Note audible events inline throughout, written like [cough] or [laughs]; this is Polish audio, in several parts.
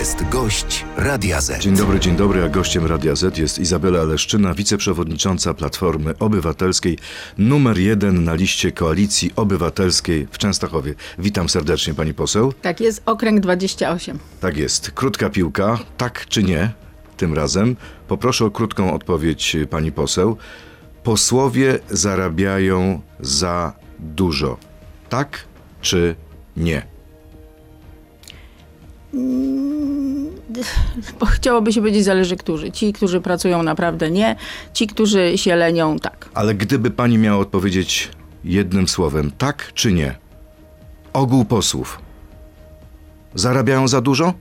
jest gość Radia Z. Dzień dobry, dzień dobry, a gościem Radia Z jest Izabela Leszczyna, wiceprzewodnicząca Platformy Obywatelskiej, numer jeden na liście Koalicji Obywatelskiej w Częstochowie. Witam serdecznie pani poseł. Tak jest, okręg 28. Tak jest, krótka piłka, tak czy nie tym razem. Poproszę o krótką odpowiedź pani poseł. Posłowie zarabiają za dużo. Tak czy nie? Bo chciałoby się powiedzieć, zależy którzy. Ci, którzy pracują naprawdę nie, ci, którzy się lenią tak. Ale gdyby pani miała odpowiedzieć jednym słowem, tak czy nie? Ogół posłów. Zarabiają za dużo?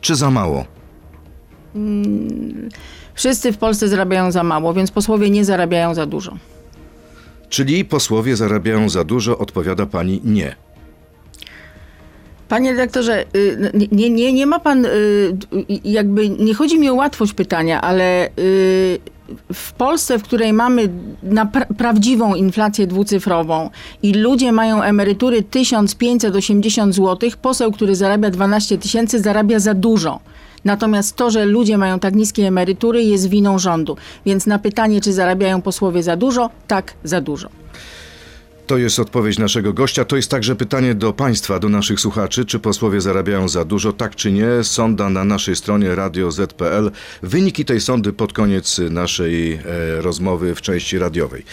Czy za mało? Wszyscy w Polsce zarabiają za mało, więc posłowie nie zarabiają za dużo. Czyli posłowie zarabiają za dużo, odpowiada pani nie. Panie redaktorze, y, nie, nie, nie ma pan, y, jakby, nie chodzi mi o łatwość pytania, ale y, w Polsce, w której mamy prawdziwą inflację dwucyfrową i ludzie mają emerytury 1580 zł, poseł, który zarabia 12 tysięcy, zarabia za dużo. Natomiast to, że ludzie mają tak niskie emerytury, jest winą rządu. Więc na pytanie, czy zarabiają posłowie za dużo, tak, za dużo. To jest odpowiedź naszego gościa. To jest także pytanie do państwa, do naszych słuchaczy. Czy posłowie zarabiają za dużo, tak czy nie? Sonda na naszej stronie radio.z.pl. Wyniki tej sondy pod koniec naszej e, rozmowy w części radiowej.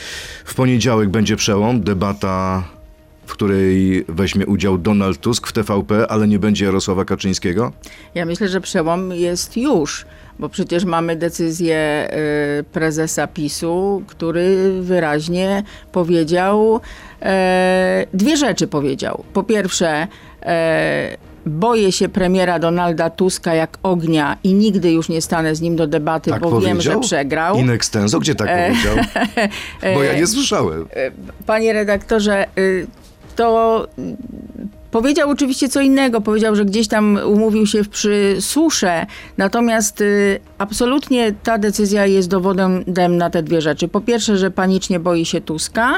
W poniedziałek będzie przełom, debata, w której weźmie udział Donald Tusk w TVP, ale nie będzie Jarosława Kaczyńskiego. Ja myślę, że przełom jest już, bo przecież mamy decyzję y, prezesa PiSu, który wyraźnie powiedział, e, dwie rzeczy powiedział. Po pierwsze, e, boję się premiera Donalda Tuska jak ognia i nigdy już nie stanę z nim do debaty, Tak bo powiedział? wiem, że przegrał. In extenso? Gdzie tak powiedział? [laughs] Bo ja nie słyszałem. Panie redaktorze, y, to powiedział oczywiście co innego. Powiedział, że gdzieś tam umówił się w przysłusze. Natomiast y, absolutnie ta decyzja jest dowodem na te dwie rzeczy. Po pierwsze, że panicznie boi się Tuska,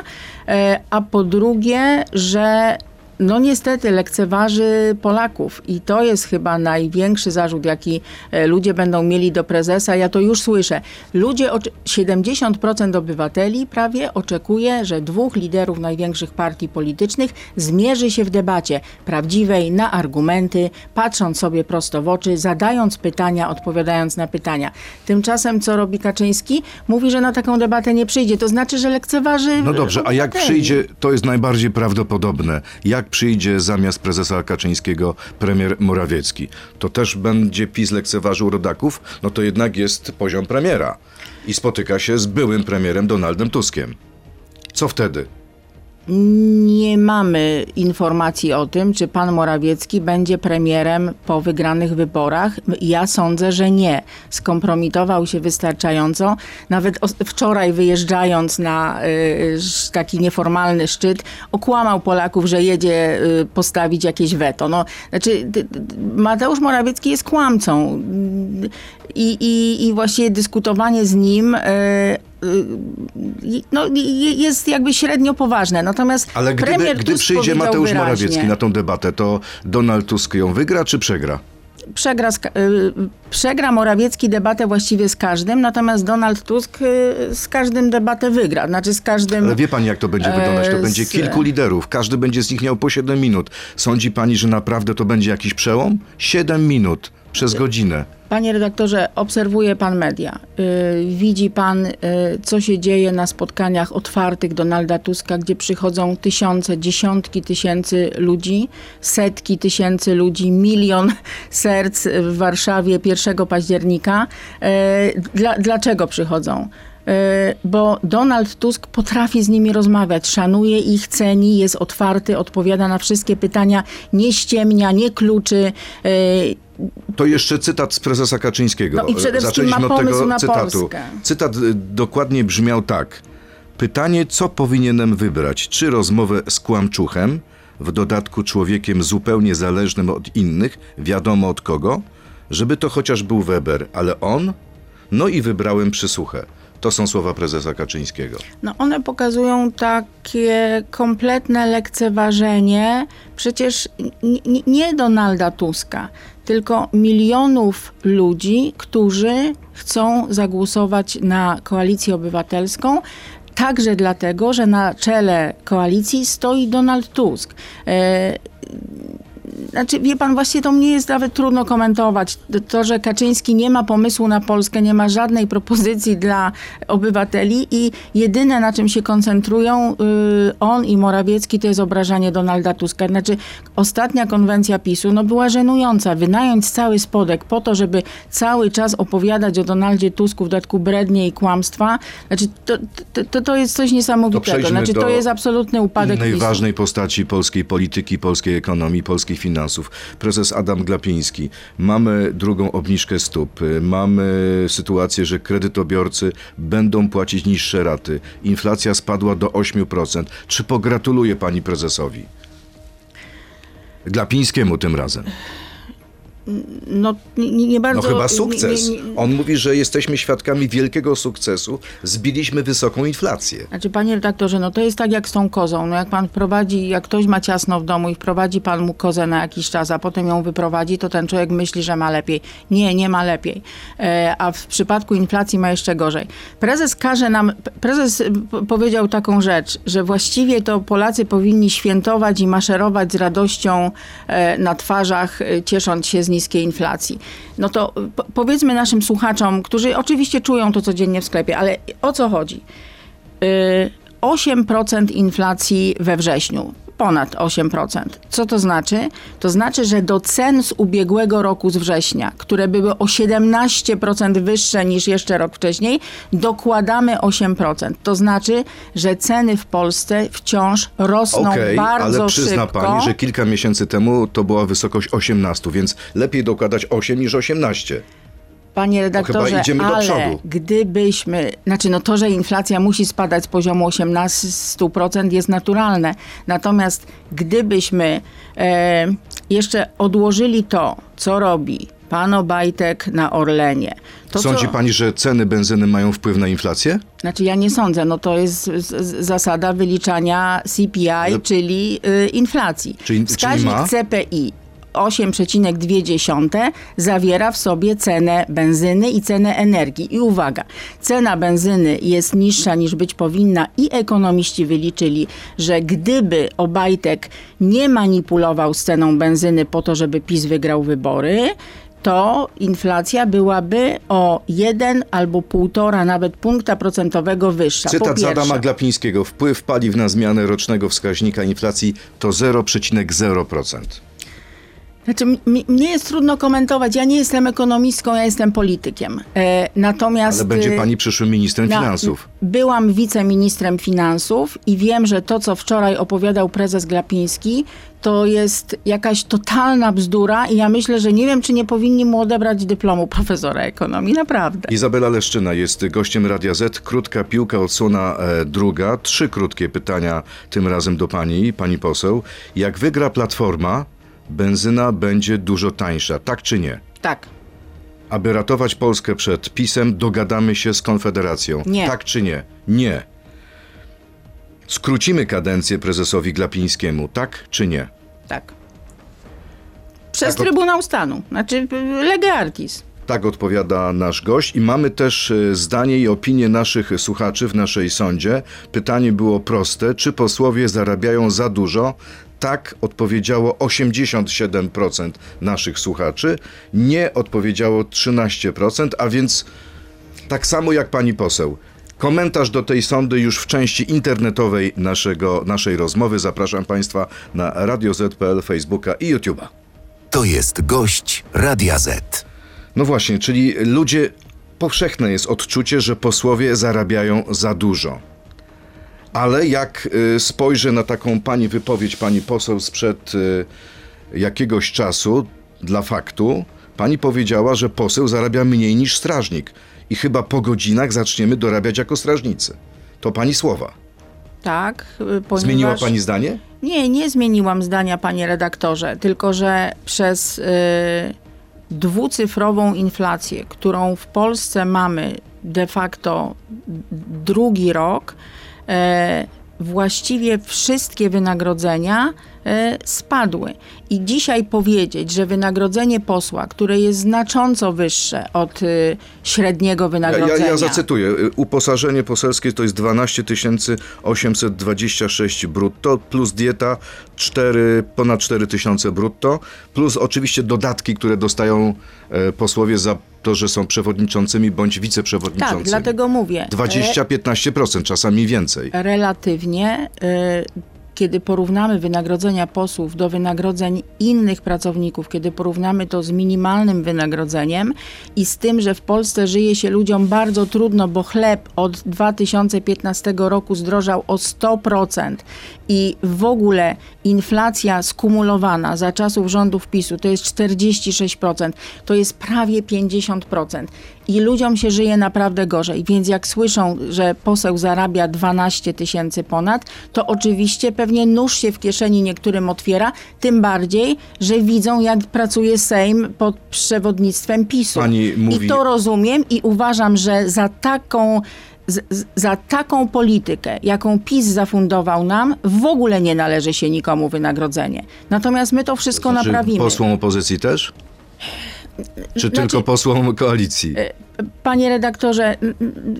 e, a po drugie, że no niestety lekceważy Polaków i to jest chyba największy zarzut, jaki e, ludzie będą mieli do prezesa. Ja to już słyszę. Ludzie, oczy- 70% obywateli prawie oczekuje, że dwóch liderów największych partii politycznych zmierzy się w debacie prawdziwej, na argumenty, patrząc sobie prosto w oczy, zadając pytania, odpowiadając na pytania. Tymczasem co robi Kaczyński? Mówi, że na taką debatę nie przyjdzie. To znaczy, że lekceważy No dobrze, a jak obywateli. przyjdzie, to jest najbardziej prawdopodobne, jak przyjdzie zamiast prezesa Kaczyńskiego premier Morawiecki, to też będzie PiS lekceważył rodaków? No to jednak jest poziom premiera i spotyka się z byłym premierem Donaldem Tuskiem. Co wtedy? Nie mamy informacji o tym, czy pan Morawiecki będzie premierem po wygranych wyborach. Ja sądzę, że nie. Skompromitował się wystarczająco. Nawet wczoraj wyjeżdżając na y, taki nieformalny szczyt, okłamał Polaków, że jedzie y, postawić jakieś weto. No, znaczy, Mateusz Morawiecki jest kłamcą. I, i, i właściwie dyskutowanie z nim y, no, i- jest jakby średnio poważne. Natomiast Ale gdyby, premier gdy Tusk przyjdzie Mateusz wyraźnie, Morawiecki na tą debatę, to Donald Tusk ją wygra czy przegra? Przegra, z, y, przegra Morawiecki debatę właściwie z każdym, natomiast Donald Tusk y, z każdym debatę wygra. Znaczy z każdym... Ale wie pani, jak to będzie wyglądać? To E, będzie z- kilku liderów, każdy będzie z nich miał po 7 minut. Sądzi pani, że naprawdę to będzie jakiś przełom? 7 minut przez godzinę. Panie redaktorze, obserwuje pan media. Y, widzi pan, y, co się dzieje na spotkaniach otwartych Donalda Tuska, gdzie przychodzą tysiące, dziesiątki tysięcy ludzi, setki tysięcy ludzi, milion [laughs] serc w Warszawie 1 października. Y, dla, dlaczego przychodzą? Y, Bo Donald Tusk potrafi z nimi rozmawiać, szanuje ich, ceni, jest otwarty, odpowiada na wszystkie pytania, nie ściemnia, nie kluczy. y, To jeszcze cytat z prezesa Kaczyńskiego. No i przede wszystkim Zaczęliśmy ma pomysł na cytatu. Polskę. Cytat y, dokładnie brzmiał tak. Pytanie, co powinienem wybrać? Czy rozmowę z kłamczuchem, w dodatku człowiekiem zupełnie zależnym od innych, wiadomo od kogo? Żeby to chociaż był Weber, ale on? No i wybrałem przysłuchę. To są słowa prezesa Kaczyńskiego. No one pokazują takie kompletne lekceważenie przecież nie Donalda Tuska, tylko milionów ludzi, którzy chcą zagłosować na koalicję obywatelską. Także dlatego, że na czele koalicji stoi Donald Tusk. Znaczy, wie pan, właściwie to mnie jest nawet trudno komentować. To, że Kaczyński nie ma pomysłu na Polskę, nie ma żadnej propozycji dla obywateli i jedyne, na czym się koncentrują y, on i Morawiecki, to jest obrażanie Donalda Tuska. Znaczy, ostatnia konwencja PiSu no, była żenująca. Wynająć cały spodek po to, żeby cały czas opowiadać o Donaldzie Tusku, w dodatku brednie i kłamstwa, znaczy, to, to, to, to jest coś niesamowitego. przejdźmy Znaczy, to jest absolutny upadek Innej PiSu. ważnej postaci polskiej polityki, polskiej ekonomii, polskich finansów. Prezes Adam Glapiński. Mamy drugą obniżkę stóp. Mamy sytuację, że kredytobiorcy będą płacić niższe raty. Inflacja spadła do 8%. Czy pogratuluje pani prezesowi? Glapińskiemu tym razem. No, nie, nie bardzo... No chyba sukces. Nie, nie, On mówi, że jesteśmy świadkami wielkiego sukcesu. Zbiliśmy wysoką inflację. Znaczy, panie redaktorze, no to jest tak jak z tą kozą. No jak pan prowadzi, jak ktoś ma ciasno w domu i wprowadzi pan mu kozę na jakiś czas, a potem ją wyprowadzi, to ten człowiek myśli, że ma lepiej. Nie, nie ma lepiej. E, a w przypadku inflacji ma jeszcze gorzej. Prezes każe nam, prezes powiedział taką rzecz, że właściwie to Polacy powinni świętować i maszerować z radością e, na twarzach, e, ciesząc się z niskiej inflacji. No to y, po- powiedzmy naszym słuchaczom, którzy oczywiście czują to codziennie w sklepie, ale o co chodzi? Y, 8% inflacji we wrześniu. Ponad 8%. Co to znaczy? To znaczy, że do cen z ubiegłego roku z września, które były o 17% wyższe niż jeszcze rok wcześniej, dokładamy 8%. To znaczy, że ceny w Polsce wciąż rosną Okej, bardzo ale przyzna szybko. pani, że kilka miesięcy temu to była wysokość 18, więc lepiej dokładać 8 niż 18. Panie redaktorze, idziemy do ale gdybyśmy, znaczy no to, że inflacja musi spadać z poziomu 18% jest naturalne. Natomiast gdybyśmy e, jeszcze odłożyli to, co robi pan Obajtek na Orlenie. To, Sądzi co, pani, że ceny benzyny mają wpływ na inflację? Znaczy ja nie sądzę, no to jest zasada wyliczania CPI, czyli y, inflacji. Czyli- czyli Wskaźnik ma? CPI 8,2 zawiera w sobie cenę benzyny i cenę energii. I uwaga, cena benzyny jest niższa niż być powinna i ekonomiści wyliczyli, że gdyby Obajtek nie manipulował z ceną benzyny po to, żeby PiS wygrał wybory, to inflacja byłaby o 1 albo 1,5 nawet punkta procentowego wyższa. Cytat z. Adama Glapińskiego. Wpływ paliw na zmianę rocznego wskaźnika inflacji to 0,0%. Znaczy, mnie jest trudno komentować. Ja nie jestem ekonomistką, ja jestem politykiem. E, natomiast. Ale będzie y, pani przyszłym ministrem na- finansów. Byłam wiceministrem finansów i wiem, że to, co wczoraj opowiadał prezes Glapiński, to jest jakaś totalna bzdura i ja myślę, że nie wiem, czy nie powinni mu odebrać dyplomu profesora ekonomii. Naprawdę. Izabela Leszczyna jest gościem Radia Z. Krótka piłka, odsłona e, druga. Trzy krótkie pytania tym razem do pani, pani poseł. Jak wygra Platforma, benzyna będzie dużo tańsza, tak czy nie? Tak. Aby ratować Polskę przed PiSem, dogadamy się z Konfederacją. Nie. Tak czy nie? Nie. Skrócimy kadencję prezesowi Glapińskiemu, tak czy nie? Tak. Przez Tak, Trybunał Stanu. Znaczy, y, lege artis. Tak odpowiada nasz gość i mamy też e, zdanie i opinię naszych słuchaczy w naszej sądzie. Pytanie było proste, czy posłowie zarabiają za dużo? Tak odpowiedziało 87% naszych słuchaczy, nie odpowiedziało 13%, a więc tak samo jak pani poseł. Komentarz do tej sądy już w części internetowej naszego, naszej rozmowy. Zapraszam Państwa na Radio Z.pl, Facebooka i YouTube'a. To jest gość Radia Z. No właśnie, czyli ludzie, powszechne jest odczucie, że posłowie zarabiają za dużo. Ale jak y, spojrzę na taką pani wypowiedź, pani poseł sprzed y, jakiegoś czasu, dla faktu, pani powiedziała, że poseł zarabia mniej niż strażnik. I chyba po godzinach zaczniemy dorabiać jako strażnicy. To pani słowa. Tak, y, ponieważ... Zmieniła pani zdanie? Nie, nie zmieniłam zdania, panie redaktorze, tylko że przez y, dwucyfrową inflację, którą w Polsce mamy de facto drugi rok właściwie wszystkie wynagrodzenia e, spadły. I dzisiaj powiedzieć, że wynagrodzenie posła, które jest znacząco wyższe od e, średniego Ja, wynagrodzenia. ja, ja zacytuję. Y, Uposażenie poselskie to jest 12 826 brutto, plus dieta 4, ponad 4 tysiące brutto, plus oczywiście dodatki, które dostają e, posłowie za to, że są przewodniczącymi bądź wiceprzewodniczącymi. tak, dlatego mówię. e, 20-15%, czasami więcej. relatywnie, kiedy porównamy wynagrodzenia posłów do wynagrodzeń innych pracowników, kiedy porównamy to z minimalnym wynagrodzeniem i z tym, że w Polsce żyje się ludziom bardzo trudno, bo chleb od 2015 roku zdrożał o 100% i w ogóle inflacja skumulowana za czasów rządów PiSu to jest 46%, to jest prawie 50% i ludziom się żyje naprawdę gorzej. Więc jak słyszą, że poseł zarabia 12 tysięcy ponad, to oczywiście pewnie nóż się w kieszeni niektórym otwiera, tym bardziej, że widzą, jak pracuje Sejm pod przewodnictwem PiSu. Pani mówi- I to rozumiem i uważam, że za taką z, za taką politykę, jaką PiS zafundował nam, w ogóle nie należy się nikomu wynagrodzenie. Natomiast my to wszystko Czy naprawimy. posłom opozycji też? Czy Znaczy- tylko posłom koalicji? Panie redaktorze,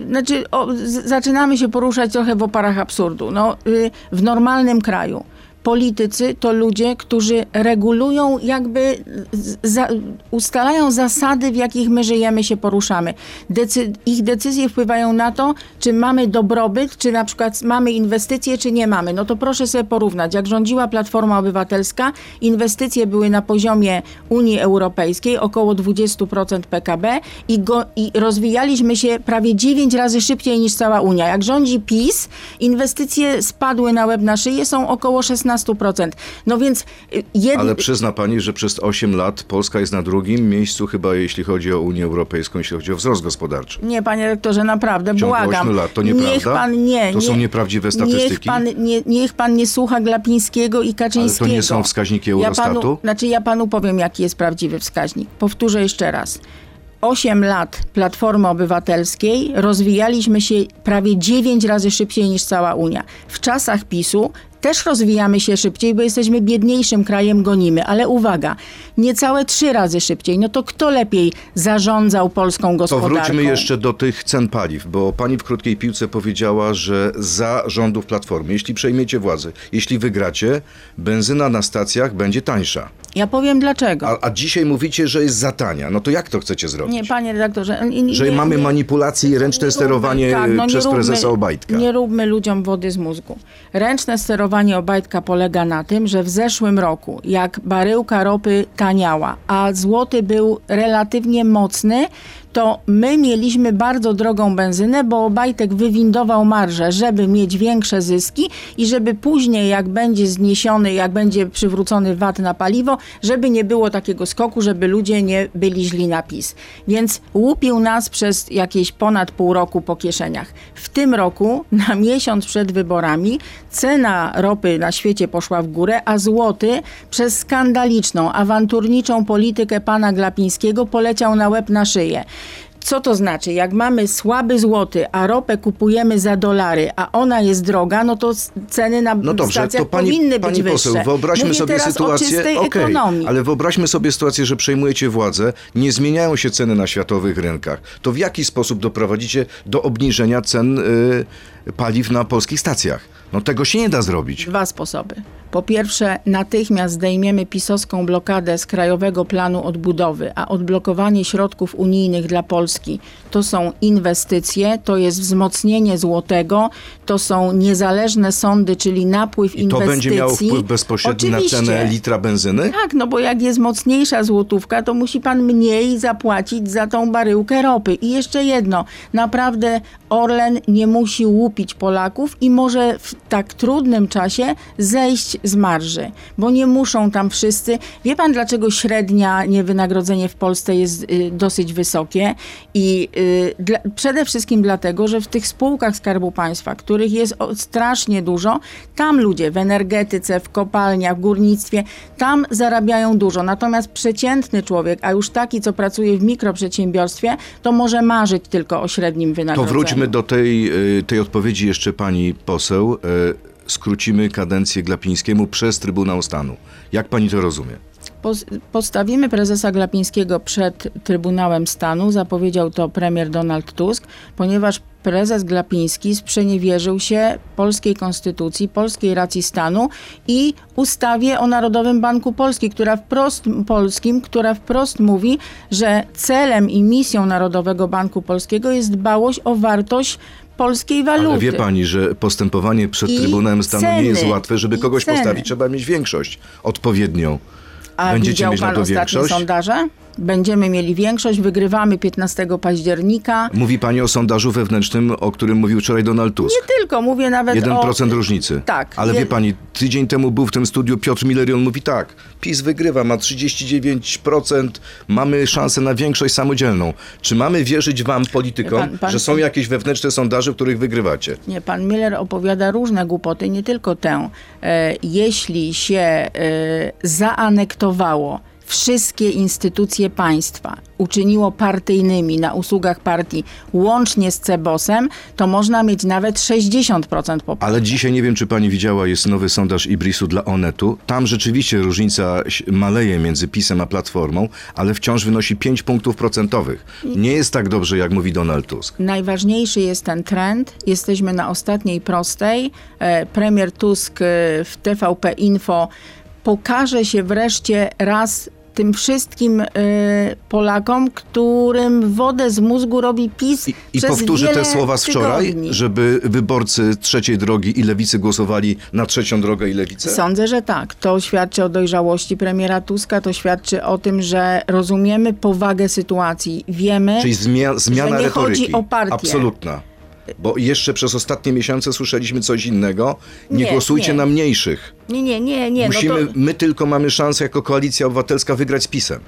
znaczy o, zaczynamy się poruszać trochę w oparach absurdu. No, y, w normalnym kraju politycy to ludzie, którzy regulują jakby, za, ustalają zasady, w jakich my żyjemy, się poruszamy. Decy, ich decyzje wpływają na to, czy mamy dobrobyt, czy na przykład mamy inwestycje, czy nie mamy. No to proszę sobie porównać. Jak rządziła Platforma Obywatelska, inwestycje były na poziomie Unii Europejskiej, około 20% PKB i, go, i rozwijaliśmy się prawie 9 razy szybciej niż cała Unia. Jak rządzi PiS, inwestycje spadły na łeb na szyję, są około 16%. No więc y, jed... Ale przyzna pani, że przez 8 lat Polska jest na drugim miejscu chyba jeśli chodzi o Unię Europejską, jeśli chodzi o wzrost gospodarczy. Nie, panie rektorze, naprawdę, błagam. 8 lat. To Niech nieprawda? pan nie. To są nie, nieprawdziwe Niech statystyki? pan nie, niech pan nie słucha Glapińskiego i Kaczyńskiego. Ale to nie są wskaźniki Ja Eurostatu? panu, znaczy ja panu powiem, jaki jest prawdziwy wskaźnik. Powtórzę jeszcze raz. 8 lat Platformy Obywatelskiej rozwijaliśmy się prawie 9 razy szybciej niż cała Unia. W czasach PiSu też rozwijamy się szybciej, bo jesteśmy biedniejszym krajem, gonimy. Ale uwaga, niecałe trzy razy szybciej. No to kto lepiej zarządzał polską gospodarką? wróćmy jeszcze do tych cen paliw, bo pani w krótkiej piłce powiedziała, że za rządów Platformy, jeśli przejmiecie władzę, jeśli wygracie, benzyna na stacjach będzie tańsza. Ja powiem dlaczego. A, a dzisiaj mówicie, że jest za tania. No to jak to chcecie zrobić? Nie, panie redaktorze. Nie, nie, że mamy nie- manipulacje i ręczne nie sterowanie róbmy- tak, no przez róbmy- prezesa Obajtka. Nie róbmy ludziom wody z mózgu. Ręczne sterowanie Obajtka polega na tym, że w zeszłym roku, jak baryłka ropy taniała, a złoty był relatywnie mocny, to my mieliśmy bardzo drogą benzynę, bo Obajtek wywindował marżę, żeby mieć większe zyski i żeby później, jak będzie zniesiony, jak będzie przywrócony VAT na paliwo, żeby nie było takiego skoku, żeby ludzie nie byli źli na PiS. Więc łupił nas przez jakieś ponad pół roku po kieszeniach. W tym roku, na miesiąc przed wyborami, cena ropy na świecie poszła w górę, a złoty przez skandaliczną, awanturniczą politykę pana Glapińskiego poleciał na łeb na szyję. Co to znaczy? Jak mamy słaby złoty, a ropę kupujemy za dolary, a ona jest droga, no to ceny na No dobrze, stacjach to pani, powinny pani być poseł, wyższe. wyobraźmy Mówię sobie sytuację. o okej, ekonomii. ale wyobraźmy sobie sytuację, że przejmujecie władzę, nie zmieniają się ceny na światowych rynkach. To w jaki sposób doprowadzicie do obniżenia cen y, paliw na polskich stacjach? No tego się nie da zrobić. Dwa sposoby. Po pierwsze, natychmiast zdejmiemy pisowską blokadę z Krajowego Planu Odbudowy, a odblokowanie środków unijnych dla Polski to są inwestycje, to jest wzmocnienie złotego, to są niezależne sądy, czyli napływ I to inwestycji. będzie miało wpływ bezpośredni Oczywiście. na cenę litra benzyny? Tak, no bo jak jest mocniejsza złotówka, to musi pan mniej zapłacić za tą baryłkę ropy. I jeszcze jedno, naprawdę Orlen nie musi łupić Polaków i może w tak trudnym czasie zejść z marży, bo nie muszą tam wszyscy. Wie pan, dlaczego średnia niewynagrodzenie w Polsce jest y, dosyć wysokie? I y, dla, przede wszystkim dlatego, że w tych spółkach Skarbu Państwa, których jest strasznie dużo, tam ludzie w energetyce, w kopalniach, w górnictwie, tam zarabiają dużo. Natomiast przeciętny człowiek, a już taki, co pracuje w mikroprzedsiębiorstwie, to może marzyć tylko o średnim To wynagrodzeniu. wróćmy do tej, y, tej odpowiedzi jeszcze pani poseł. Y, Skrócimy kadencję Glapińskiemu przez Trybunał Stanu. Jak pani to rozumie? Pos- Postawimy prezesa Glapińskiego przed Trybunałem Stanu, zapowiedział to premier Donald Tusk, ponieważ prezes Glapiński sprzeniewierzył się polskiej konstytucji, polskiej racji stanu i ustawie o Narodowym Banku Polski, która wprost, Polskim, która wprost mówi, że celem i misją Narodowego Banku Polskiego jest dbałość o wartość polskiej waluty. Ale wie pani, że postępowanie przed I Trybunałem Stanu nie jest ceny. łatwe, żeby I kogoś ceny. postawić, trzeba mieć większość odpowiednią. A Będziecie widział mieć na pan to ostatnie większość? sondaże? Będziemy mieli większość, wygrywamy 15 października. Mówi pani o sondażu wewnętrznym, o którym mówił wczoraj Donald Tusk. Nie tylko, mówię nawet 1% o... różnicy. Tak. Ale Je- wie pani, tydzień temu był w tym studiu Piotr Miller i on mówi tak, PiS wygrywa, ma 39%, mamy szansę na większość samodzielną. Czy mamy wierzyć wam, politykom, Pan- pan- że są jakieś wewnętrzne sondaże, w których wygrywacie? Nie, pan Miller opowiada różne głupoty, nie tylko tę. E, jeśli się e, zaanektowało wszystkie instytucje państwa, uczyniło partyjnymi na usługach partii, łącznie z Cebosem, to można mieć nawet 60% poparcia. Ale dzisiaj nie wiem, czy pani widziała, jest nowy sondaż Ibrisu dla Onetu. Tam rzeczywiście różnica maleje między PiSem a Platformą, ale wciąż wynosi 5 punktów procentowych. Nie jest tak dobrze, jak mówi Donald Tusk. Najważniejszy jest ten trend. Jesteśmy na ostatniej prostej. E, Premier Tusk e, w TVP Info pokaże się wreszcie raz tym wszystkim e, Polakom, którym wodę z mózgu robi PiS I, i wiele te słowa z wczoraj, tygodni. żeby wyborcy trzeciej drogi i lewicy głosowali na trzecią drogę i lewicę? Sądzę, że tak. To świadczy o dojrzałości premiera Tuska, to świadczy o tym, że rozumiemy powagę sytuacji. Wiemy, Czyli zmia- zmiana nie retoryki. chodzi o partię. Absolutna. Bo jeszcze przez ostatnie miesiące słyszeliśmy coś innego. Nie, Nie, głosujcie nie. na mniejszych. Nie, nie, nie, nie. Musimy, no to... My tylko mamy szansę jako koalicja obywatelska wygrać z PiSem.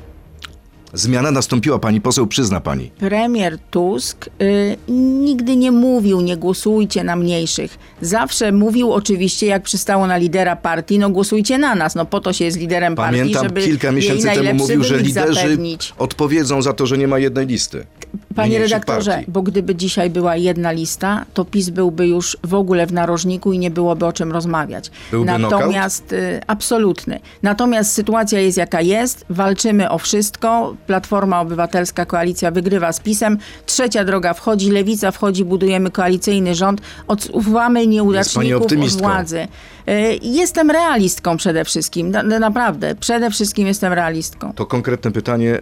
Zmiana nastąpiła, pani poseł przyzna pani. Premier Tusk y, nigdy nie mówił, nie głosujcie na mniejszych. Zawsze mówił oczywiście, jak przystało na lidera partii, no głosujcie na nas, no po to się jest liderem Pamiętam, partii, żeby kilka miesięcy temu mówił, że liderzy zapewnić. odpowiedzą za to, że nie ma jednej listy. Panie redaktorze, partii. bo gdyby dzisiaj była jedna lista, to PiS byłby już w ogóle w narożniku i nie byłoby o czym rozmawiać. Byłby Natomiast y, absolutny. Natomiast sytuacja jest jaka jest, walczymy o wszystko. Platforma Obywatelska Koalicja wygrywa z PiSem. Trzecia droga wchodzi, lewica wchodzi, budujemy koalicyjny rząd, odsuwamy nieudaczników od władzy. Y, Jestem realistką przede wszystkim, na, na- naprawdę. Przede wszystkim jestem realistką. To konkretne pytanie. E,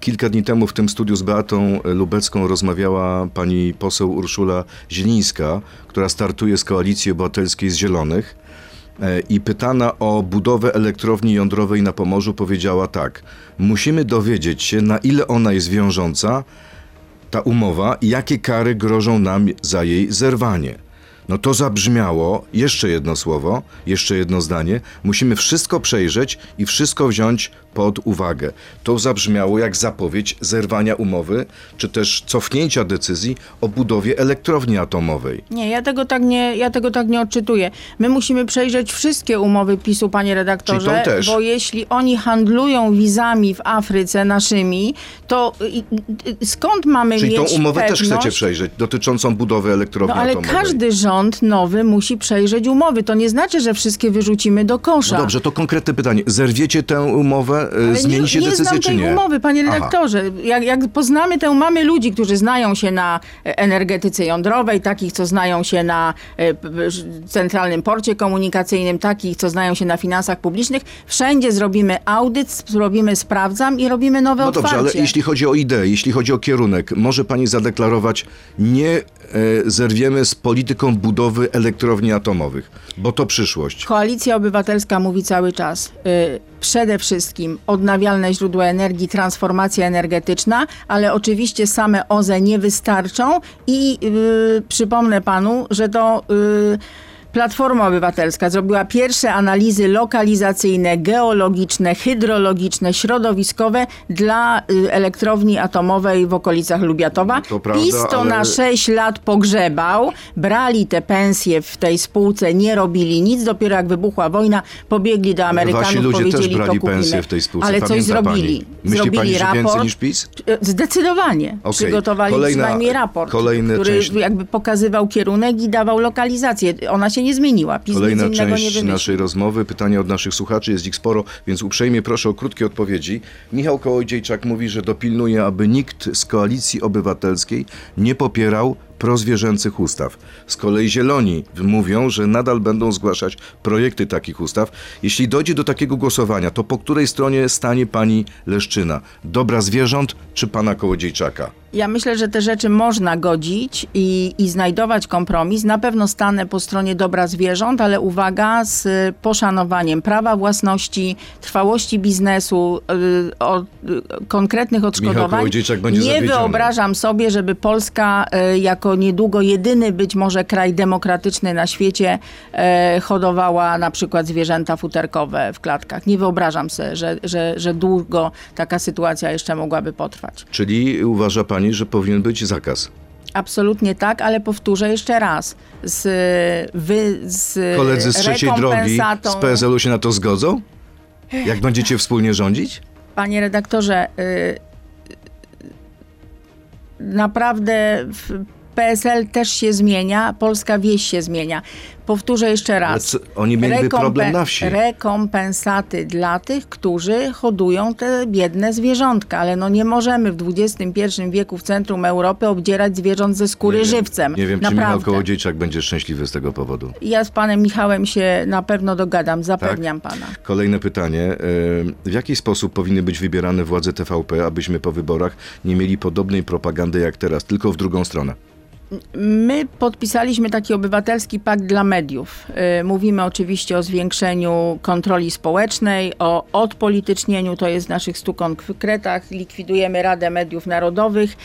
Kilka dni temu w tym studiu z Beatą Lubecką rozmawiała pani poseł Urszula Zielińska, która startuje z Koalicji Obywatelskiej z Zielonych. E, I pytana o budowę elektrowni jądrowej na Pomorzu powiedziała tak. Musimy dowiedzieć się, na ile ona jest wiążąca, ta umowa, i jakie kary grożą nam za jej zerwanie. No to zabrzmiało, jeszcze jedno słowo, jeszcze jedno zdanie. Musimy wszystko przejrzeć i wszystko wziąć pod uwagę. To zabrzmiało jak zapowiedź zerwania umowy, czy też cofnięcia decyzji o budowie elektrowni atomowej. Nie, ja tego tak nie, ja tego tak nie odczytuję. My musimy przejrzeć wszystkie umowy PiSu, panie redaktorze, tą też. bo jeśli oni handlują wizami w Afryce naszymi, to skąd mamy Czyli tą mieć umowę też pewność? chcecie przejrzeć, dotyczącą budowy elektrowni No ale atomowej. każdy rząd nowy musi przejrzeć umowy. To nie znaczy, że wszystkie wyrzucimy do kosza. No dobrze, to konkretne pytanie. Zerwiecie tę umowę, Ale zmienicie nie, nie decyzję znam czy tej nie? umowy, panie redaktorze. Jak, jak poznamy tę, mamy ludzi, którzy znają się na e, energetyce jądrowej, takich, co znają się na e, centralnym porcie komunikacyjnym, takich, co znają się na finansach publicznych. Wszędzie zrobimy audyt, zrobimy sprawdzam i robimy nowe No otwarcie. dobrze, ale jeśli chodzi o ideę, jeśli chodzi o kierunek, może pani zadeklarować, nie zerwiemy z polityką budowy elektrowni atomowych, bo to przyszłość. Koalicja Obywatelska mówi cały czas y, przede wszystkim odnawialne źródła energii, transformacja energetyczna, ale oczywiście same OZE nie wystarczą i y, przypomnę panu, że to y, Platforma Obywatelska zrobiła pierwsze analizy lokalizacyjne, geologiczne, hydrologiczne, środowiskowe dla y, elektrowni atomowej w okolicach Lubiatowa. No to prawda, PiS to ale- na 6 lat pogrzebał, brali te pensje w tej spółce, nie robili nic, dopiero jak wybuchła wojna, pobiegli do Amerykanów, Wasi ludzie powiedzieli też brali to kupimy. pensje w tej spółce. Ale coś zrobili. Pani. Myśli zrobili pani, raport. więcej niż PiS? Zdecydowanie. Okej. Przygotowali Kolejna- przynajmniej raport, który część- jakby pokazywał kierunek i dawał lokalizację. Ona się nie zmieniła. PiS Kolejna część naszej rozmowy, pytania od naszych słuchaczy, jest ich sporo, więc uprzejmie proszę o krótkie odpowiedzi. Michał Kołodziejczak mówi, że dopilnuje, aby nikt z Koalicji Obywatelskiej nie popierał prozwierzęcych ustaw. Z kolei Zieloni mówią, że nadal będą zgłaszać projekty takich ustaw. Jeśli dojdzie do takiego głosowania, to po której stronie stanie pani Leszczyna? Dobra zwierząt czy pana Kołodziejczaka? Ja myślę, że te rzeczy można godzić i, i znajdować kompromis. Na pewno stanę po stronie dobra zwierząt, ale uwaga, z poszanowaniem prawa własności, trwałości biznesu, y, o, y, konkretnych odszkodowań. Nie wyobrażam sobie, żeby Polska y, jako niedługo jedyny być może kraj demokratyczny na świecie hodowała na przykład zwierzęta futerkowe w klatkach. Nie wyobrażam sobie, że, że, że długo taka sytuacja jeszcze mogłaby potrwać. Czyli uważa pani, że powinien być zakaz? Absolutnie tak, ale powtórzę jeszcze raz. Z, wy, z Koledzy z trzeciej drogi z PSL-u się na to zgodzą? Jak będziecie wspólnie rządzić? Panie redaktorze, y, naprawdę w PSL też się zmienia, polska wieś się zmienia. Powtórzę jeszcze raz. oni mieliby Rekompe- problem na wsi. Rekompensaty dla tych, którzy hodują te biedne zwierzątka, ale no nie możemy w XXI wieku w centrum Europy obdzierać zwierząt ze skóry Nie żywcem. Nie wiem, czy Michał Naprawdę. Kołodziejczak będzie szczęśliwy z tego powodu. Ja z panem Michałem się na pewno dogadam, zapewniam Tak? pana. Kolejne pytanie. E, W jaki sposób powinny być wybierane władze TVP, abyśmy po wyborach nie mieli podobnej propagandy jak teraz, tylko w drugą stronę? My podpisaliśmy taki obywatelski pakt dla mediów. Y, Mówimy oczywiście o zwiększeniu kontroli społecznej, o odpolitycznieniu, to jest w naszych stu konkretach. Likwidujemy Radę Mediów Narodowych.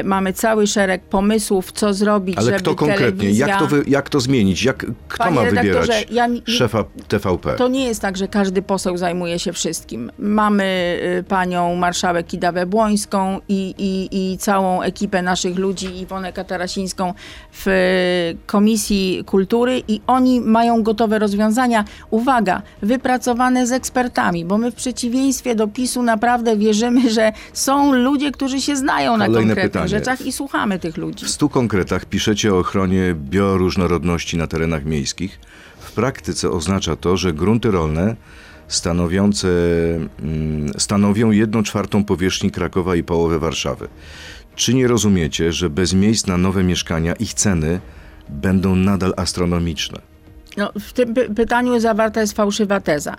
Y, Mamy cały szereg pomysłów, co zrobić, Ale żeby kto konkretnie? telewizja... Jak to, wy, jak to zmienić? Jak, kto Panie ma wybierać ja szefa TVP? To nie jest tak, że każdy poseł zajmuje się wszystkim. Mamy y, panią marszałek Kidawę Błońską i, i, i całą ekipę naszych ludzi, Iwonę Katarasińską w y, Komisji Kultury i oni mają gotowe rozwiązania. Uwaga, wypracowane z ekspertami, bo my w przeciwieństwie do PiSu naprawdę wierzymy, [laughs] że są ludzie, którzy się znają na Kolejne konkretnych pytanie. rzeczach i słuchamy tych ludzi. W stu konkretach piszecie o ochronie bioróżnorodności na terenach miejskich. W praktyce oznacza to, że grunty rolne stanowiące, mm, stanowią jedną czwartą powierzchni Krakowa i połowę Warszawy. Czy nie rozumiecie, że bez miejsc na nowe mieszkania ich ceny będą nadal astronomiczne? No, w tym py- pytaniu zawarta jest fałszywa teza.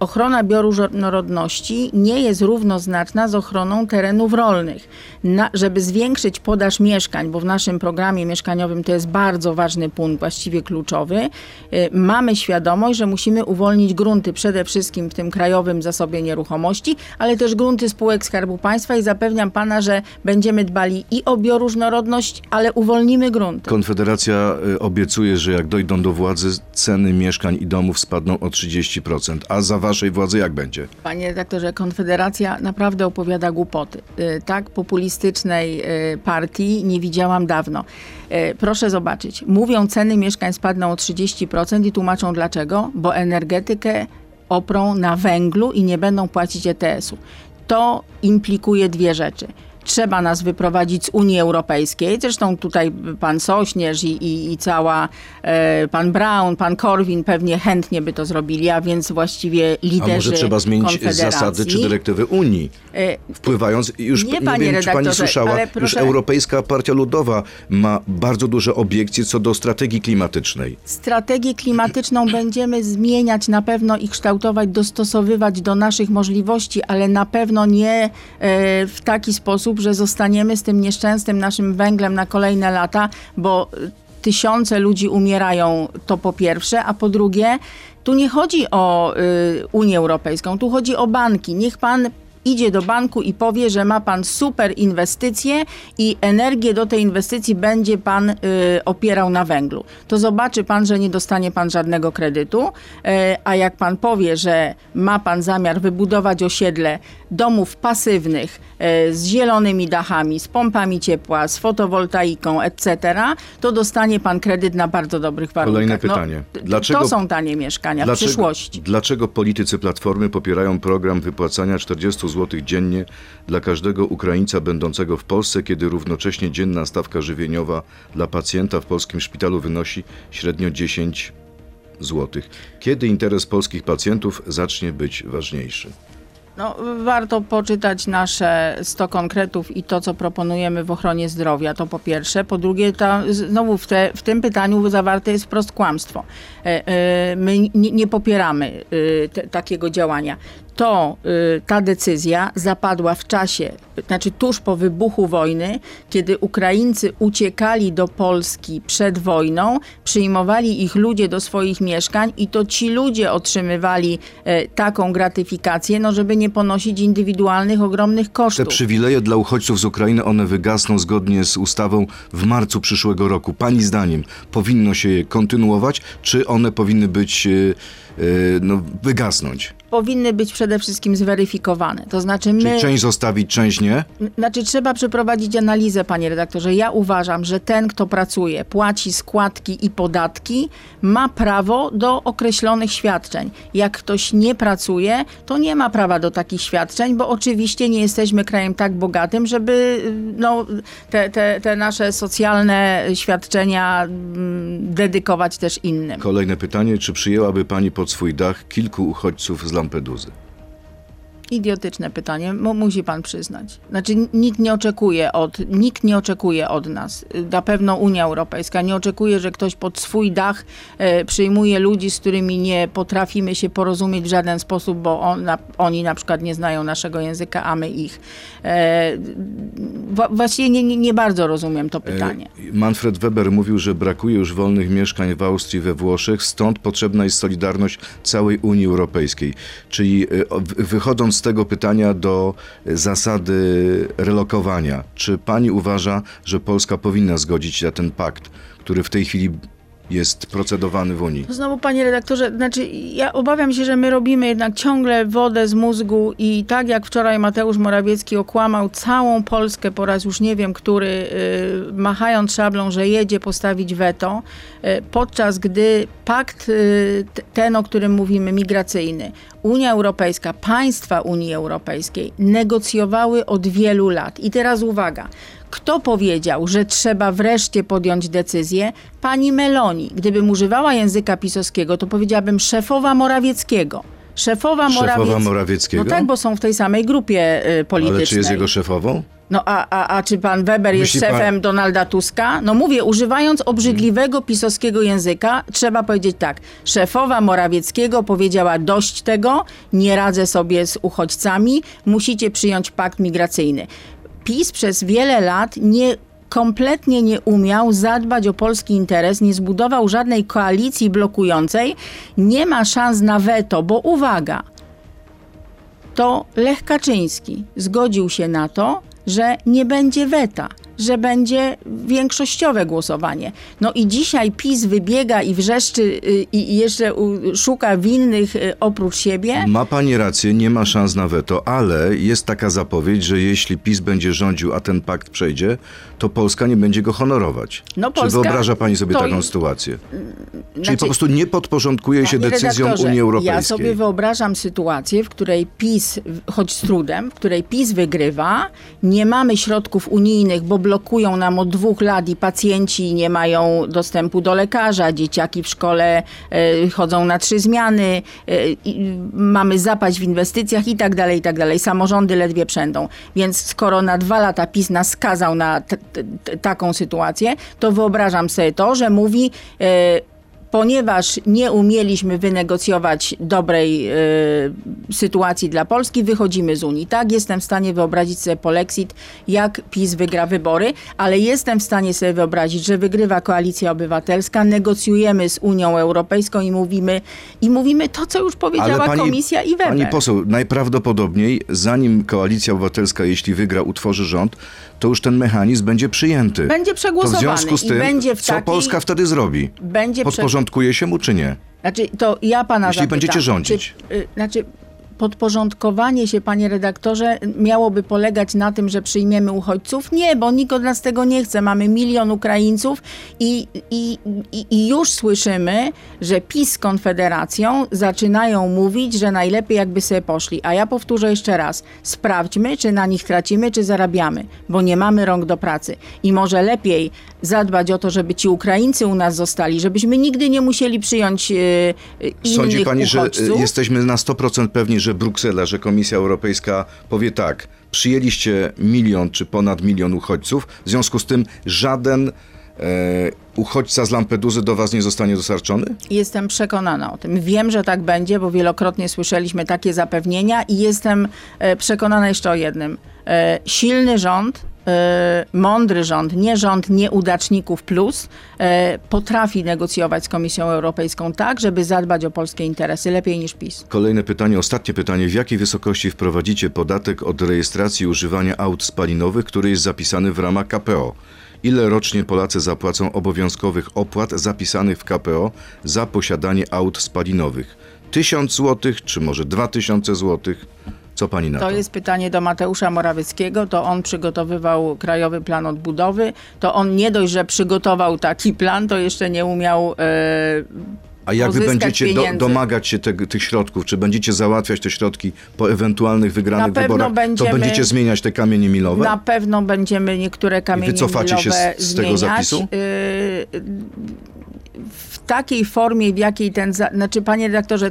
Ochrona bioróżnorodności nie jest równoznaczna z ochroną terenów rolnych. Na, żeby zwiększyć podaż mieszkań, bo w naszym programie mieszkaniowym to jest bardzo ważny punkt, właściwie kluczowy, y, mamy świadomość, że musimy uwolnić grunty przede wszystkim w tym krajowym zasobie nieruchomości, ale też grunty spółek Skarbu Państwa i zapewniam pana, że będziemy dbali i o bioróżnorodność, ale uwolnimy grunty. Konfederacja y, obiecuje, że jak dojdą do władzy, ceny mieszkań i domów spadną o 30%. A za waszej władzy jak będzie? Panie redaktorze, Konfederacja naprawdę opowiada głupoty. Y, Tak populistycznej y, partii nie widziałam dawno. Y, Proszę zobaczyć, mówią ceny mieszkań spadną o 30% i tłumaczą dlaczego, bo energetykę oprą na węglu i nie będą płacić ETS-u. To implikuje dwie rzeczy. Trzeba nas wyprowadzić z Unii Europejskiej. Zresztą tutaj pan Sośnierz i, i, i cała e, pan Brown, pan Korwin pewnie chętnie by to zrobili, a więc właściwie A liderzy może trzeba zmienić zasady czy dyrektywy Unii? E, Wpływając, już Nie, nie, wiem, czy pani słyszała, już Europejska Partia Ludowa ma bardzo duże obiekcje co do strategii klimatycznej. Strategię klimatyczną [clears throat] będziemy zmieniać na pewno i kształtować, dostosowywać do naszych możliwości, ale na pewno nie e, w taki sposób, że zostaniemy z tym nieszczęsnym naszym węglem na kolejne lata, bo e, tysiące ludzi umierają, to po pierwsze, a po drugie, tu nie chodzi o y, Unię Europejską, tu chodzi o banki. Niech pan idzie do banku i powie, że ma pan super inwestycje i energię do tej inwestycji będzie pan y, opierał na węglu. To zobaczy pan, że nie dostanie pan żadnego kredytu, y, a jak pan powie, że ma pan zamiar wybudować osiedle domów pasywnych y, z zielonymi dachami, z pompami ciepła, z fotowoltaiką, etc., to dostanie pan kredyt na bardzo dobrych warunkach. Kolejne pytanie. No, Dlaczego- To są tanie mieszkania w przyszłości. Dlaczego politycy Platformy popierają program wypłacania 40 zł dziennie dla każdego Ukraińca będącego w Polsce, kiedy równocześnie dzienna stawka żywieniowa dla pacjenta w polskim szpitalu wynosi średnio 10 zł? Kiedy interes polskich pacjentów zacznie być ważniejszy? No, warto poczytać nasze 100 konkretów i to, co proponujemy w ochronie zdrowia, to po pierwsze. Po drugie, ta, znowu w, te, w tym pytaniu zawarte jest wprost kłamstwo. E, e, My nie, nie popieramy e, te, takiego działania. To e, ta decyzja zapadła w czasie, znaczy tuż po wybuchu wojny, kiedy Ukraińcy uciekali do Polski przed wojną, przyjmowali ich ludzie do swoich mieszkań i to ci ludzie otrzymywali e, taką gratyfikację, no żeby nie ponosić indywidualnych, ogromnych Te kosztów. przywileje dla uchodźców z Ukrainy, one wygasną zgodnie z ustawą w marcu przyszłego roku. Pani zdaniem powinno się je kontynuować, czy one powinny być, e, no, wygasnąć? Powinny być przede wszystkim zweryfikowane. To znaczy my... Czyli część zostawić, część nie? Znaczy trzeba przeprowadzić analizę, panie redaktorze. Ja uważam, że ten, kto pracuje, płaci składki i podatki, ma prawo do określonych świadczeń. Jak ktoś nie pracuje, to nie ma prawa do takich świadczeń, bo oczywiście nie jesteśmy krajem tak bogatym, żeby no, te, te, te nasze socjalne świadczenia mm, dedykować też innym. Kolejne pytanie, czy przyjęłaby pani pod swój dach kilku uchodźców z Lampeduzy? Idiotyczne pytanie, mu, musi pan przyznać. Znaczy nikt nie oczekuje od, nikt nie oczekuje od nas, na pewno Unia Europejska nie oczekuje, że ktoś pod swój dach e, przyjmuje ludzi, z którymi nie potrafimy się porozumieć w żaden sposób, bo on, na, oni na przykład nie znają naszego języka, a my ich. E, właściwie nie, nie, nie bardzo rozumiem to pytanie. E, Manfred Weber mówił, że brakuje już wolnych mieszkań w Austrii, we Włoszech, stąd potrzebna jest solidarność całej Unii Europejskiej. Czyli e, wychodząc z tego pytania do zasady relokowania, czy pani uważa, że Polska powinna zgodzić się na ten pakt, który w tej chwili jest procedowany w Unii? Znowu, panie redaktorze, znaczy ja obawiam się, że my robimy jednak ciągle wodę z mózgu i tak jak wczoraj Mateusz Morawiecki okłamał całą Polskę po raz już nie wiem który, y, machając szablą, że jedzie postawić weto, y, podczas gdy pakt y, ten, o którym mówimy, migracyjny, Unia Europejska, państwa Unii Europejskiej negocjowały od wielu lat. I teraz uwaga. Kto powiedział, że trzeba wreszcie podjąć decyzję? Pani Meloni. Gdybym używała języka pisowskiego, to powiedziałabym szefowa Morawieckiego. Szefowa, Szefowa Morawiec- Morawieckiego? No tak, bo są w tej samej grupie y, politycznej. Ale czy jest jego szefową? No a, a, a czy pan Weber jest Myśli pan- szefem Donalda Tuska? No mówię, używając obrzydliwego pisowskiego języka, trzeba powiedzieć tak. Szefowa Morawieckiego powiedziała dość tego, nie radzę sobie z uchodźcami, musicie przyjąć pakt migracyjny. PiS przez wiele lat nie kompletnie nie umiał zadbać o polski interes, nie zbudował żadnej koalicji blokującej, nie ma szans na weto, bo uwaga, to Lech Kaczyński zgodził się na to, że nie będzie weta, że będzie większościowe głosowanie. No i dzisiaj PiS wybiega i wrzeszczy y, i jeszcze szuka winnych y, oprócz siebie. Ma pani rację, nie ma szans na weto, ale jest taka zapowiedź, że jeśli PiS będzie rządził, a ten pakt przejdzie, to Polska nie będzie go honorować. No, Czy Polska- wyobraża pani sobie to- taką sytuację? Czyli Znaczy- po prostu nie podporządkuje się decyzjom Unii Ja Europejskiej. sobie wyobrażam sytuację, w której PiS, choć z trudem, w której PiS wygrywa, nie mamy środków unijnych, bo blokują nam od dwóch lat i pacjenci nie mają dostępu do lekarza, dzieciaki w szkole e, chodzą na trzy zmiany, e, mamy zapaść w inwestycjach i tak dalej, i tak dalej. Samorządy ledwie przędą. Więc skoro na dwa lata PiS nas skazał na taką sytuację, to wyobrażam sobie to, że mówi e, ponieważ nie umieliśmy wynegocjować dobrej y, sytuacji dla Polski, wychodzimy z Unii. Tak, jestem w stanie wyobrazić sobie polexit, jak PiS wygra wybory, ale jestem w stanie sobie wyobrazić, że wygrywa Koalicja Obywatelska, negocjujemy z Unią Europejską i mówimy, i mówimy to, co już powiedziała Komisja i Weber. Pani poseł, najprawdopodobniej zanim Koalicja Obywatelska, jeśli wygra, utworzy rząd, to już ten mechanizm będzie przyjęty. Będzie przegłosowany. To w związku z tym, będzie w co takiej, Polska wtedy zrobi? Będzie Podporządkuje się mu czy nie? Znaczy, to ja pana Jeśli zapytam, będziecie rządzić. Czy, y, znaczy, podporządkowanie się, panie redaktorze, miałoby polegać na tym, że przyjmiemy uchodźców? Nie, bo nikt od nas tego nie chce. Mamy milion Ukraińców i, i, i, i już słyszymy, że PiS z Konfederacją zaczynają mówić, że najlepiej jakby sobie poszli. A ja powtórzę jeszcze raz. Sprawdźmy, czy na nich tracimy, czy zarabiamy, bo nie mamy rąk do pracy. I może lepiej zadbać o to, żeby ci Ukraińcy u nas zostali, żebyśmy nigdy nie musieli przyjąć yy, innych Sądzi pani, że uchodźców. y, jesteśmy na 100% pewni, że Bruksela, że Komisja Europejska powie tak, przyjęliście milion czy ponad milion uchodźców, w związku z tym żaden e, uchodźca z Lampeduzy do was nie zostanie dostarczony? Jestem przekonana o tym. Wiem, że tak będzie, bo wielokrotnie słyszeliśmy takie zapewnienia i jestem e, przekonana jeszcze o jednym. E, silny rząd, mądry rząd, nie rząd nieudaczników plus, e, potrafi negocjować z Komisją Europejską tak, żeby zadbać o polskie interesy lepiej niż PiS. Kolejne pytanie, ostatnie pytanie. W jakiej wysokości wprowadzicie podatek od rejestracji używania aut spalinowych, który jest zapisany w ramach KPO? Ile rocznie Polacy zapłacą obowiązkowych opłat zapisanych w KPO za posiadanie aut spalinowych? Tysiąc złotych, czy może dwa tysiące złotych? Co pani na to? To jest pytanie do Mateusza Morawieckiego. To on przygotowywał Krajowy Plan Odbudowy. To on nie dość, że przygotował taki plan, to jeszcze nie umiał e, A jak wy będziecie do, domagać się te, tych środków? Czy będziecie załatwiać te środki po ewentualnych wygranych wyborach? będziemy- To będziecie zmieniać te kamienie milowe? Na pewno będziemy niektóre kamienie wycofacie się milowe z- z tego zmieniać. zapisu? Yy, W takiej formie, w jakiej ten, za... znaczy panie redaktorze,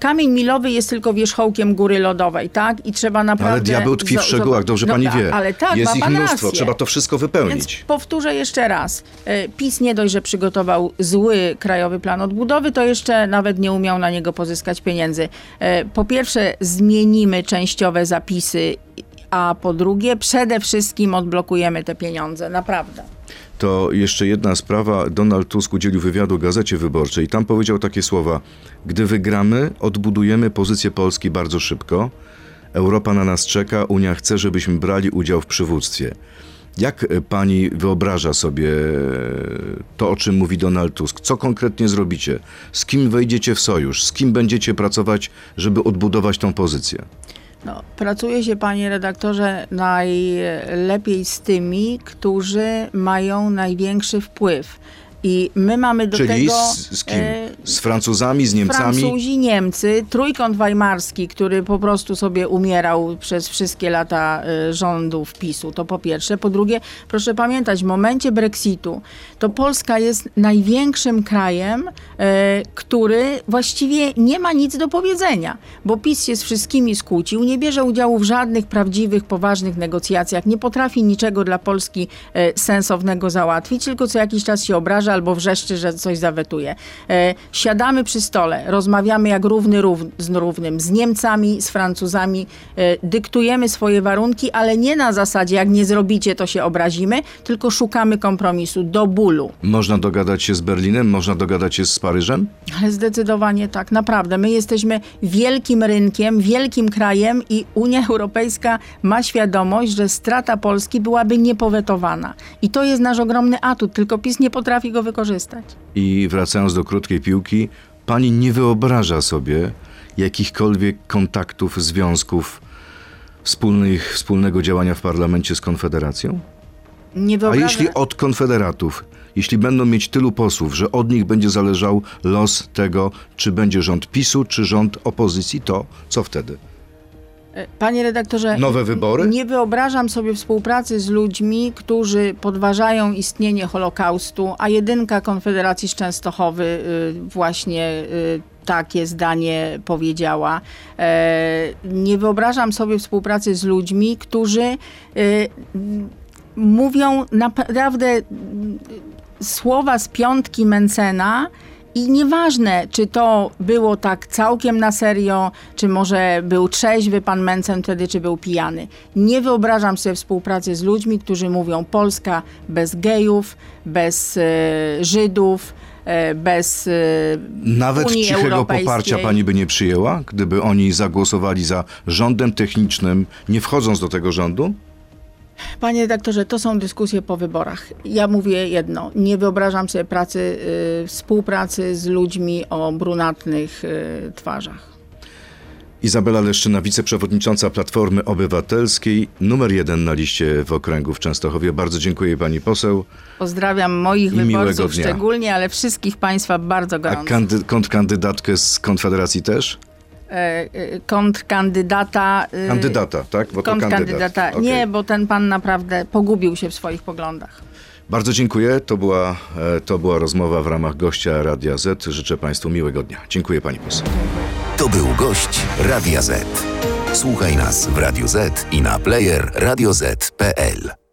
kamień milowy jest tylko wierzchołkiem góry lodowej, tak? I trzeba naprawdę... Ale diabeł tkwi w szczegółach, dobrze no, pani a- wie. Ale tak, jest ich mnóstwo, rację. trzeba to wszystko Więc wypełnić. powtórzę jeszcze raz. E, PiS nie dość, że przygotował zły krajowy plan odbudowy, to jeszcze nawet nie umiał na niego pozyskać pieniędzy. E, Po pierwsze, zmienimy częściowe zapisy, a po drugie, przede wszystkim odblokujemy te pieniądze. Naprawdę. To jeszcze jedna sprawa. Donald Tusk udzielił wywiadu Gazecie Wyborczej tam powiedział takie słowa: Gdy wygramy, odbudujemy pozycję Polski bardzo szybko. Europa na nas czeka, Unia chce, żebyśmy brali udział w przywództwie. Jak pani wyobraża sobie to, o czym mówi Donald Tusk? Co konkretnie zrobicie? Z kim wejdziecie w sojusz? Z kim będziecie pracować, żeby odbudować tą pozycję? No, pracuje się, panie redaktorze, najlepiej z tymi, którzy mają największy wpływ. I my mamy do Czyli tego. z, z kim? e, Z Francuzami, z Niemcami? Francuzi, Niemcy, trójkąt weimarski, który po prostu sobie umierał przez wszystkie lata y, rządów PiSu, to po pierwsze. Po drugie, proszę pamiętać, w momencie Brexitu to Polska jest największym krajem, y, który właściwie nie ma nic do powiedzenia, bo PiS się z wszystkimi skłócił, nie bierze udziału w żadnych prawdziwych, poważnych negocjacjach, nie potrafi niczego dla Polski sensownego załatwić, tylko co jakiś czas się obraża albo wrzeszczy, że coś zawetuje. E, siadamy przy stole, rozmawiamy jak równy rów, z równym, z Niemcami, z Francuzami, e, dyktujemy swoje warunki, ale nie na zasadzie, jak nie zrobicie, to się obrazimy, tylko szukamy kompromisu do bólu. Można dogadać się z Berlinem? Można dogadać się z Paryżem? Ale zdecydowanie tak, naprawdę. My jesteśmy wielkim rynkiem, wielkim krajem i Unia Europejska ma świadomość, że strata Polski byłaby niepowetowana. I to jest nasz ogromny atut, tylko PiS nie potrafi go wykorzystać. I wracając do krótkiej piłki, pani nie wyobraża sobie jakichkolwiek kontaktów, związków, wspólnych, wspólnego działania w parlamencie z Konfederacją? Nie A wyobrażam... jeśli od konfederatów, jeśli będą mieć tylu posłów, że od nich będzie zależał los tego, czy będzie rząd PiSu, czy rząd opozycji, to co wtedy? Panie redaktorze, Nowe wybory? nie wyobrażam sobie współpracy z ludźmi, którzy podważają istnienie Holokaustu, a jedynka Konfederacji z Częstochowy y, właśnie y, takie zdanie powiedziała. E, Nie wyobrażam sobie współpracy z ludźmi, którzy y, mówią naprawdę słowa z piątki Mencena I nieważne, czy to było tak całkiem na serio, czy może był trzeźwy pan Mencen wtedy, czy był pijany. Nie wyobrażam sobie współpracy z ludźmi, którzy mówią Polska bez gejów, bez e, Żydów, e, bez e, Nawet Unii cichego poparcia pani by nie przyjęła, gdyby oni zagłosowali za rządem technicznym, nie wchodząc do tego rządu? Panie redaktorze, to są dyskusje po wyborach. Ja mówię jedno, nie wyobrażam sobie pracy, y, współpracy z ludźmi o brunatnych y, twarzach. Izabela Leszczyna, wiceprzewodnicząca Platformy Obywatelskiej, numer jeden na liście w okręgu w Częstochowie. Bardzo dziękuję pani poseł. Pozdrawiam moich I wyborców szczególnie, ale wszystkich państwa bardzo A gorąco. kandy, kontrkandydatkę z Konfederacji też? E, e, kontrkandydata... y, Kandydata, tak? Bo. Kontrkandydata. Okej. Nie, bo ten pan naprawdę pogubił się w swoich poglądach. Bardzo dziękuję. To była, e, to była rozmowa w ramach gościa Radia Z. Życzę państwu miłego dnia. Dziękuję pani poseł. To był gość Radia Z. Słuchaj nas w Radio Z i na player radioz.pl.